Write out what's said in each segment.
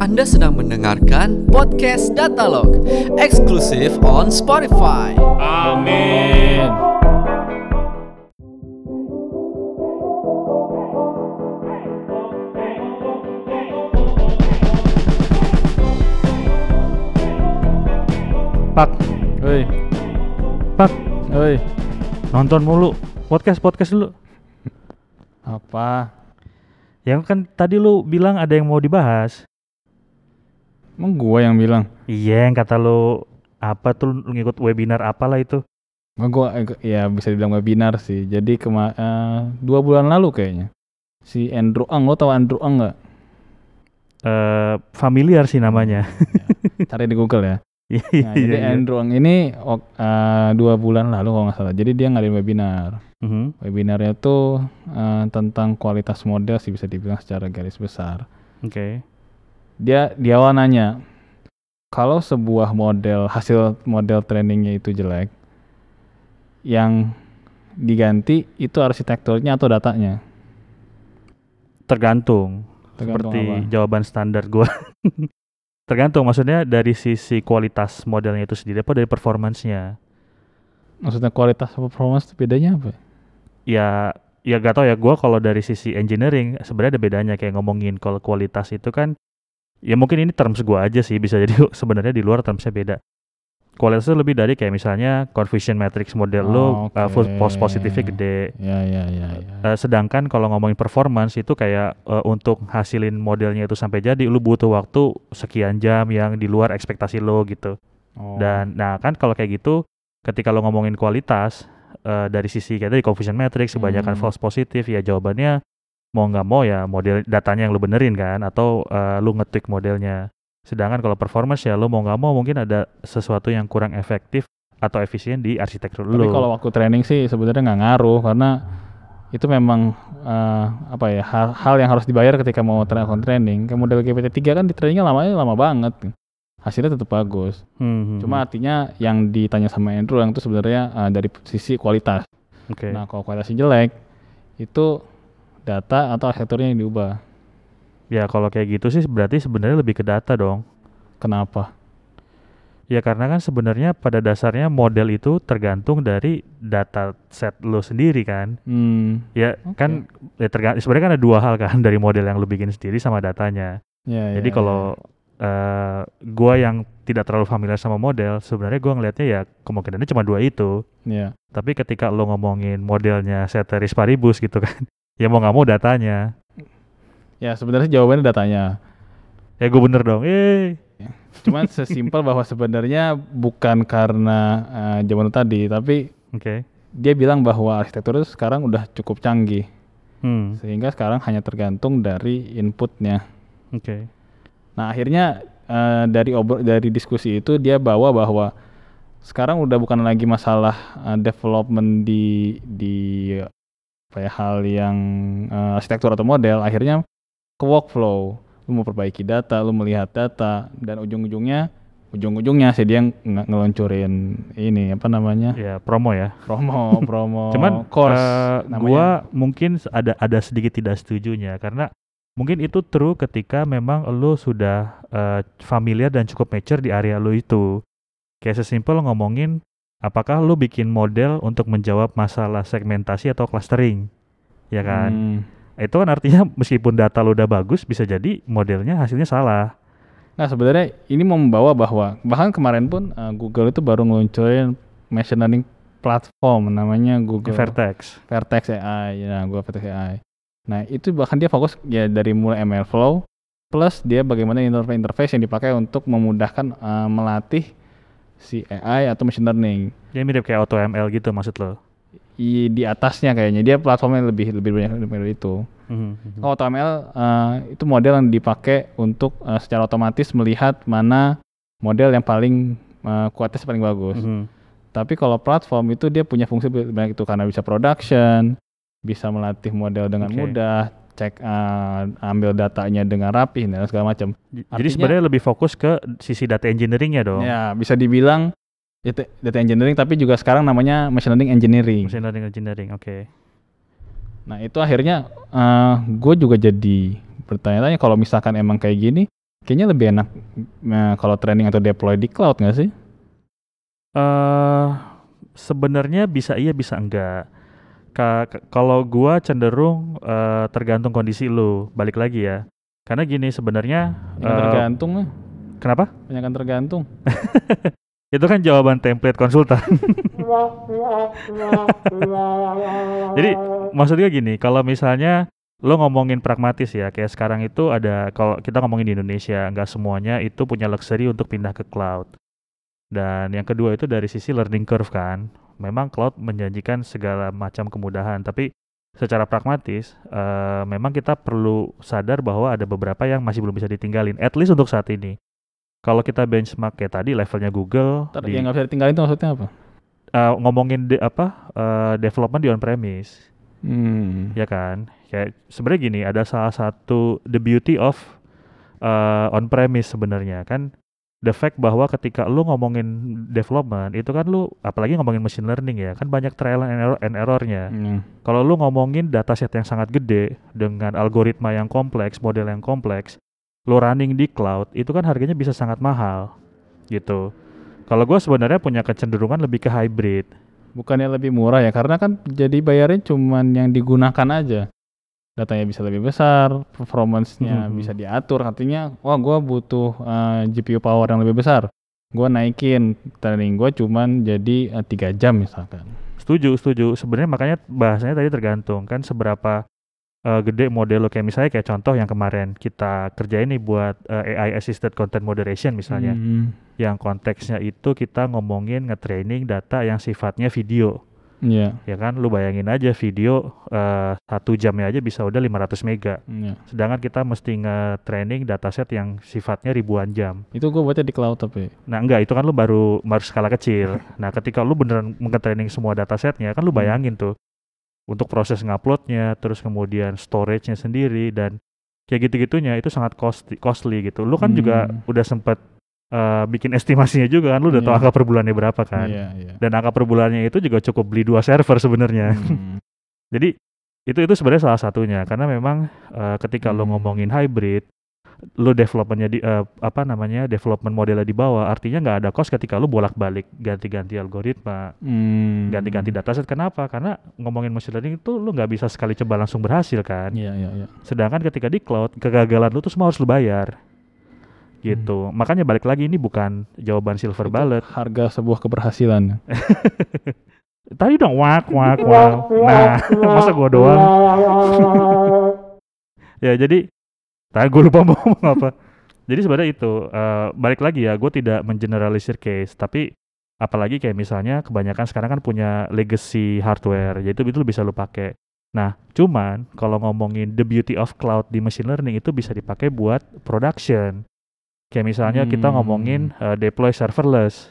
Anda sedang mendengarkan podcast Datalog eksklusif on Spotify. Amin. Pak, Hei, Pak, hei. nonton mulu. Podcast podcast dulu. Apa? Yang kan tadi lu bilang ada yang mau dibahas. Emang gua yang bilang? Iya, yang kata lu apa tuh lu ngikut webinar apalah itu. Enggak gua ya bisa dibilang webinar sih. Jadi kema eh, dua bulan lalu kayaknya. Si Andrew Ang, lo tau Andrew Ang nggak? Eh familiar sih namanya. Cari di Google ya. Iya, Nah, jadi iya. Andrew Ang ini eh, dua bulan lalu kalau nggak salah. Jadi dia ngadain webinar. Mhm. Webinarnya tuh eh, tentang kualitas model sih bisa dibilang secara garis besar. Oke. Dia dia awal nanya kalau sebuah model hasil model trainingnya itu jelek yang diganti itu arsitekturnya atau datanya Tergantung. Tergantung Seperti apa? jawaban standar gua. Tergantung maksudnya dari sisi kualitas modelnya itu sendiri apa dari performance-nya. maksudnya kualitas atau performance itu bedanya apa ya ya gak tau ya gue kalau dari sisi engineering sebenarnya ada bedanya kayak ngomongin kalau kualitas itu kan ya mungkin ini terms gue aja sih bisa jadi sebenarnya di luar termsnya beda. Kualitas itu lebih dari kayak misalnya confusion matrix model lo Oh, uh, full oke. false positifnya gede. Ya ya ya ya. Uh, sedangkan kalau ngomongin performance itu kayak uh, untuk hasilin modelnya itu sampai jadi lu butuh waktu sekian jam yang di luar ekspektasi lo gitu. Oh, dan nah kan kalau kayak gitu ketika lo ngomongin kualitas eh, dari sisi kayak tadi confusion matrix kebanyakan Hmm. false positif ya jawabannya mau nggak mau ya model datanya yang lo benerin kan atau eh, lu nge-tweak modelnya. Sedangkan kalau performance ya lo mau nggak mau mungkin ada sesuatu yang kurang efektif atau efisien di arsitektur tapi lo. kalau waktu training sih sebenarnya nggak ngaruh karena itu memang eh, apa ya hal, hal yang harus dibayar ketika mau melakukan training. Kayak model GPT-3 kan di trainingnya lamanya lama banget. Hasilnya tetap bagus. Hmm, hmm, Cuma hmm. artinya yang ditanya sama Andrew yang itu sebenarnya uh, dari sisi kualitas. Oke. Nah, kalau kualitasnya jelek, itu data atau arsitekturnya yang diubah. Ya kalau kayak gitu sih berarti sebenarnya lebih ke data dong. Kenapa? Ya karena kan sebenarnya pada dasarnya model itu tergantung dari data set lo sendiri kan. Hmm, Ya Oke. kan ya terga- sebenarnya kan ada dua hal kan dari model yang lu bikin sendiri sama datanya. ya, Jadi ya, kalau eh, gua yang tidak terlalu familiar sama model, sebenarnya gua ngelihatnya ya kemungkinannya cuma dua itu. ya, Tapi ketika lo ngomongin modelnya ceteris paribus gitu kan, ya mau nggak mau datanya. ya sebenarnya jawabannya datanya. Ya gue bener dong. Eh, Cuman sesimpel bahwa sebenarnya bukan karena uh, zaman tadi, tapi oke. dia bilang bahwa arsitektur itu sekarang udah cukup canggih, Hmm, sehingga sekarang hanya tergantung dari inputnya. oke. Nah akhirnya eh, dari obro dari diskusi itu dia bawa bahwa sekarang udah bukan lagi masalah eh, development di di apa ya, hal yang eh, arsitektur atau model, akhirnya ke workflow. Lu mau perbaiki data, lu melihat data, dan ujung-ujungnya ujung-ujungnya sih dia nge- ngeluncurin ini apa namanya Ya promo ya. promo promo Cuman course eh, namanya. gua mungkin ada ada sedikit tidak setujunya karena mungkin itu true ketika memang lo sudah eh, familiar dan cukup mature di area lo itu. Kayak sesimpel ngomongin apakah lo bikin model untuk menjawab masalah segmentasi atau clustering. Ya kan? Hmm. Itu kan artinya meskipun data lo udah bagus bisa jadi modelnya hasilnya salah. Nah sebenarnya ini mau membawa bahwa bahkan kemarin pun uh, Google itu baru ngeluncurin machine learning platform namanya Google Vertex. Vertex AI, ya Google Vertex AI. Nah itu bahkan dia fokus ya dari mulai ML flow plus dia bagaimana interface interface yang dipakai untuk memudahkan uh, melatih si AI atau machine learning. Ya mirip kayak AutoML gitu maksud lo. I, di atasnya kayaknya dia platformnya lebih lebih banyak dari itu. Mhm, mhm. Kalau AutoML uh, itu model yang dipakai untuk uh, secara otomatis melihat mana model yang paling uh, kualitasnya paling bagus. Mhm. Tapi kalau platform itu dia punya fungsi banyak itu karena bisa production, bisa melatih model dengan Oke. mudah, cek uh, ambil datanya dengan rapih dan segala macam. Jadi sebenarnya lebih fokus ke sisi data engineeringnya dong. Ya bisa dibilang itu data engineering tapi juga sekarang namanya machine learning engineering. Machine learning engineering, oke. Nah itu akhirnya gue juga jadi bertanya-tanya kalau misalkan emang kayak gini, Kayaknya lebih enak eh, kalau training atau deploy di cloud nggak sih? eh sebenarnya bisa iya bisa enggak. Ka- ka- kalau gua cenderung eh, tergantung kondisi lu. Balik lagi ya. Karena gini sebenarnya eh, tergantung lah. kenapa? Banyak tergantung. Itu kan jawaban template konsultan. Jadi maksudnya gini, kalau misalnya lo ngomongin pragmatis ya, kayak sekarang itu ada kalau kita ngomongin di Indonesia, nggak semuanya itu punya luxury untuk pindah ke cloud. Dan yang kedua itu dari sisi learning curve kan, memang cloud menjanjikan segala macam kemudahan, tapi secara pragmatis, eh, memang kita perlu sadar bahwa ada beberapa yang masih belum bisa ditinggalin, at least untuk saat ini. Kalau kita benchmark kayak tadi levelnya Google, Ntar di- yang nggak bisa ditinggalin itu maksudnya apa? eh, ngomongin de- apa eh, development di on premise Hmm. ya kan kayak sebenarnya gini ada salah satu the beauty of uh, on premise sebenarnya kan the fact bahwa ketika lu ngomongin development itu kan lu apalagi ngomongin machine learning ya kan banyak trial and error and errornya Hmm. kalau lu ngomongin dataset yang sangat gede dengan algoritma yang kompleks model yang kompleks lu running di cloud itu kan harganya bisa sangat mahal gitu kalau gue sebenarnya punya kecenderungan lebih ke hybrid Bukannya lebih murah ya? Karena kan jadi bayarnya cuman yang digunakan aja. Datanya bisa lebih besar, performance-nya Mhm. bisa diatur. Artinya, wah gua butuh eh, GPU power yang lebih besar. Gua naikin training gua cuman jadi eh, tiga jam misalkan. Setuju, setuju. Sebenarnya makanya bahasanya tadi tergantung kan seberapa eh, gede model lo kayak misalnya kayak contoh yang kemarin kita kerjain nih buat eh, AI assisted content moderation misalnya. Hmm. Yang konteksnya itu kita ngomongin nge-training data yang sifatnya video. Iya. Ya kan lu bayangin aja video eh, satu jamnya aja bisa udah 500 mega. iya. Sedangkan kita mesti nge-training dataset yang sifatnya ribuan jam. Itu gua buatnya di cloud tapi. Nah enggak itu kan lu baru baru skala kecil. Nah ketika lu beneran nge-training semua datasetnya kan lu Hmm. bayangin tuh untuk proses nguploadnya, terus kemudian storage-nya sendiri dan kayak gitu-gitunya itu sangat costly, costly gitu. Lu kan juga Hmm. udah sempet eh, bikin estimasinya juga kan, lu udah tahu Iya. angka per bulannya berapa kan. Iya, iya. Dan angka per bulannya itu juga cukup beli dua server sebenarnya. Hmm. Jadi itu itu sebenarnya salah satunya karena memang eh, ketika lo Hmm. ngomongin hybrid, lo developmentnya di eh, apa namanya development modelnya di bawah, artinya nggak ada cost ketika lo bolak-balik ganti-ganti algoritma, Hmm. ganti-ganti dataset. Kenapa? Karena ngomongin machine learning itu lo nggak bisa sekali coba langsung berhasil kan. Iya, iya, iya. Sedangkan ketika di cloud kegagalan lo tuh semua harus lo bayar. Gitu. Makanya balik lagi ini bukan jawaban silver Itu bullet. Harga sebuah keberhasilan. Tadi dong wak wak wak. Nah, masa gua doang? ya jadi tadi gue lupa mau ngomong apa jadi sebenarnya itu eh, balik lagi ya gue tidak mengeneralisir case tapi apalagi kayak misalnya kebanyakan sekarang kan punya legacy hardware jadi itu bisa lu pakai nah cuman kalau ngomongin the beauty of cloud di machine learning itu bisa dipakai buat production kayak misalnya kita Hmm. ngomongin eh, deploy serverless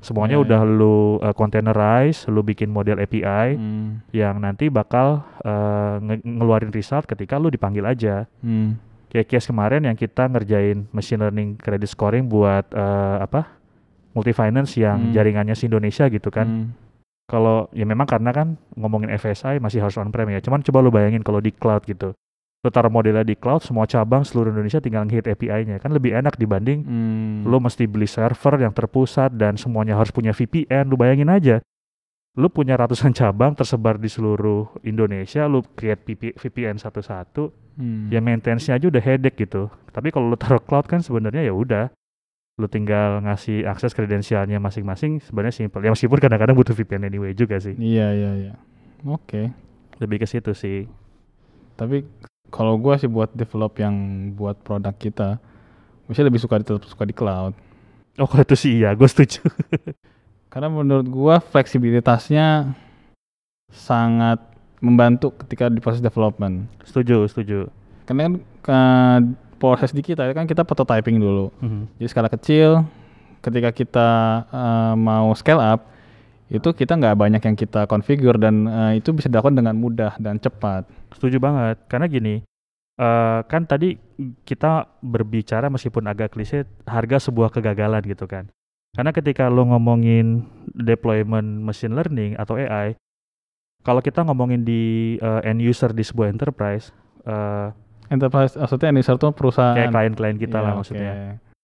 semuanya Ya, udah lu eh, containerize lu bikin model API Hmm. yang nanti bakal eh, nge- ngeluarin result ketika lu dipanggil aja. Hmm. Kayak case kemarin yang kita ngerjain machine learning credit scoring buat eh, apa? multi finance yang Hmm. jaringannya si Indonesia gitu kan. Hmm. Kalau ya memang karena kan ngomongin FSI masih harus on-prem ya. Cuman coba lu bayangin kalau di cloud gitu. Lu taruh modelnya di cloud, semua cabang seluruh Indonesia tinggal ngehit API-nya. Kan lebih enak dibanding Hmm. lu mesti beli server yang terpusat dan semuanya harus punya VPN. Lu bayangin aja. Lu punya ratusan cabang tersebar di seluruh Indonesia, lu create VPN satu-satu, Hmm. ya maintenance-nya aja udah headache gitu. Tapi kalau lu taruh cloud kan sebenarnya ya udah. Lu tinggal ngasih akses kredensialnya masing-masing sebenarnya simple. Ya meskipun kadang-kadang butuh VPN anyway juga sih. Iya iya iya. Oke. Lebih ke situ sih. Tapi kalau gua sih buat develop yang buat produk kita, gue sih lebih suka tetap suka di cloud. Oh kalau itu sih iya, gue setuju. Karena menurut gua fleksibilitasnya sangat membantu ketika di proses development. setuju, setuju. Karena kan eh, proses di kita kan kita prototyping dulu. Mhm. Jadi skala kecil, ketika kita eh, mau scale up, itu kita nggak banyak yang kita configure dan eh, itu bisa dilakukan dengan mudah dan cepat. Setuju banget. Karena gini, eh kan tadi kita berbicara meskipun agak klise harga sebuah kegagalan gitu kan. Karena ketika lo ngomongin deployment machine learning atau AI, kalau kita ngomongin di eh, end user di sebuah enterprise, eh Enterprise maksudnya end user tuh perusahaan. kayak klien-klien kita Iya, lah oke. maksudnya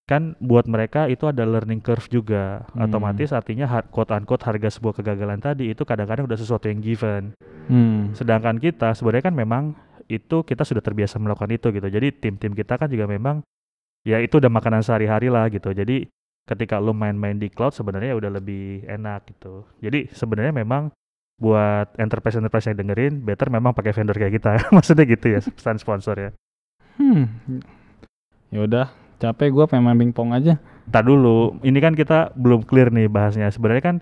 kan buat mereka itu ada learning curve juga. Hmm. otomatis artinya har- quote unquote harga sebuah kegagalan tadi itu kadang-kadang udah sesuatu yang given. Hmm. sedangkan kita sebenarnya kan memang itu kita sudah terbiasa melakukan itu gitu. Jadi tim-tim kita kan juga memang ya itu udah makanan sehari-hari lah gitu. Jadi ketika lu main-main di cloud sebenarnya udah lebih enak gitu. Jadi sebenarnya memang buat enterprise enterprise yang dengerin better memang pakai vendor kayak kita. Maksudnya gitu ya pesan sponsor ya. Hmm. Ya udah, capek gua pengen main pingpong aja. Ntar dulu, ini kan kita belum clear nih bahasnya. Sebenarnya kan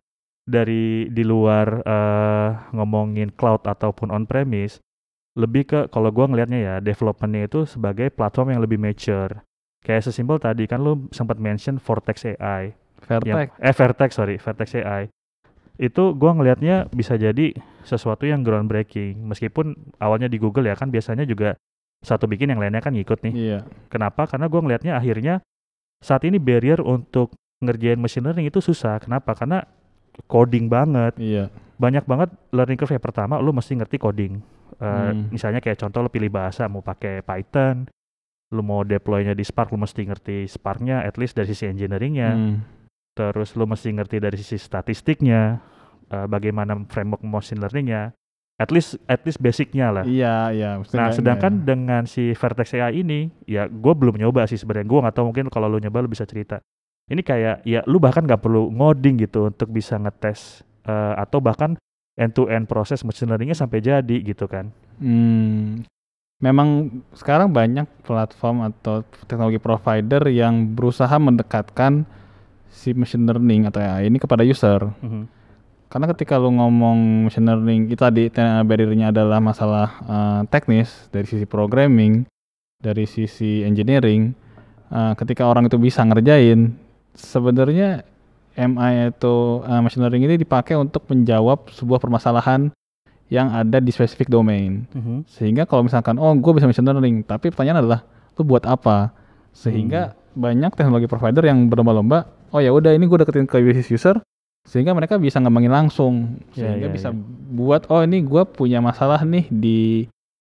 dari di luar eh, ngomongin cloud ataupun on premise, lebih ke kalau gua ngelihatnya ya developmentnya itu sebagai platform yang lebih mature. Kayak sesimpel tadi kan lu sempat mention Vortex AI, yang, Vertex. eh Vertex sorry, Vertex AI. Itu gua ngelihatnya bisa jadi sesuatu yang groundbreaking. Meskipun awalnya di Google ya kan biasanya juga satu bikin yang lainnya kan ngikut nih. Iya. Kenapa? Karena gue ngelihatnya akhirnya saat ini barrier untuk ngerjain machine learning itu susah. Kenapa? Karena coding banget. Iya. Banyak banget learning curve yang pertama lu mesti ngerti coding. Eh, Hmm. Misalnya kayak contoh lu pilih bahasa mau pakai Python, lu mau deploy-nya di Spark, lu mesti ngerti Spark-nya at least dari sisi engineering-nya. Hmm. Terus lu mesti ngerti dari sisi statistiknya, eh, bagaimana framework machine learning-nya. At least at least basic-nya lah. Iya, iya. Nah, sedangkan nggak- dengan si Vertex AI ini, ya gue belum nyoba sih sebenarnya. Gue nggak tahu mungkin kalau lu nyoba lu bisa cerita. Ini kayak ya lu bahkan nggak perlu ngoding gitu untuk bisa ngetes eh, atau bahkan end to end proses machine learningnya sampai jadi gitu kan. Hmm, memang sekarang banyak platform atau teknologi provider yang berusaha mendekatkan si machine learning atau AI ini kepada user. Mhm. Karena ketika lu ngomong machine learning, itu tadi te- barrier-nya adalah masalah eh, teknis dari sisi programming, dari sisi engineering. Eh, ketika orang itu bisa ngerjain, sebenarnya MI atau eh, machine learning ini dipakai untuk menjawab sebuah permasalahan yang ada di spesifik domain. Mhm. Sehingga kalau misalkan oh gue bisa machine learning, tapi pertanyaan adalah lu buat apa? Sehingga banyak teknologi provider yang berlomba-lomba, oh ya udah ini gue deketin ke business user, sehingga mereka bisa ngembangin langsung, Ya, sehingga ya, bisa ya. buat oh ini gue punya masalah nih di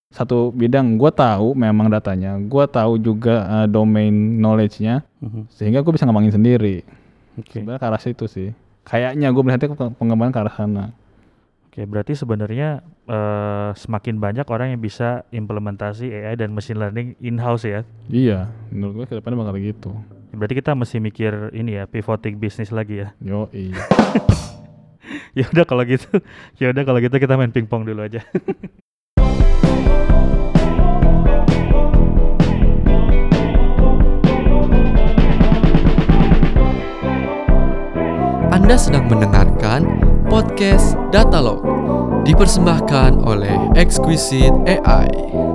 satu bidang, gue tahu memang datanya, gue tahu juga eh, domain knowledge-nya, Mhm. sehingga gue bisa ngembangin sendiri. Oke. Sebenarnya ke arah situ sih. Kayaknya gue melihatnya pengembangan ke arah sana. Oke, berarti sebenarnya eh, semakin banyak orang yang bisa implementasi AI dan machine learning in-house ya. Iya, menurut gue ke depannya bakal gitu. Berarti kita mesti mikir ini ya, pivoting bisnis lagi ya. Yo, iya. ya udah kalau gitu, ya udah kalau gitu kita main pingpong dulu aja. Anda sedang mendengarkan podcast Datalog dipersembahkan oleh Exquisite AI.